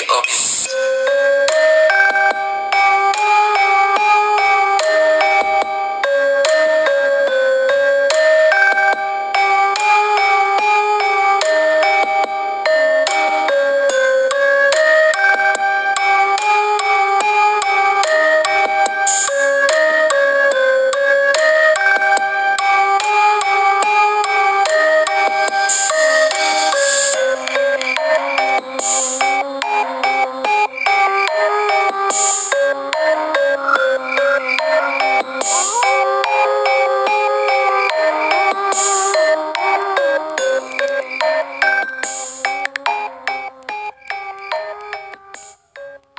of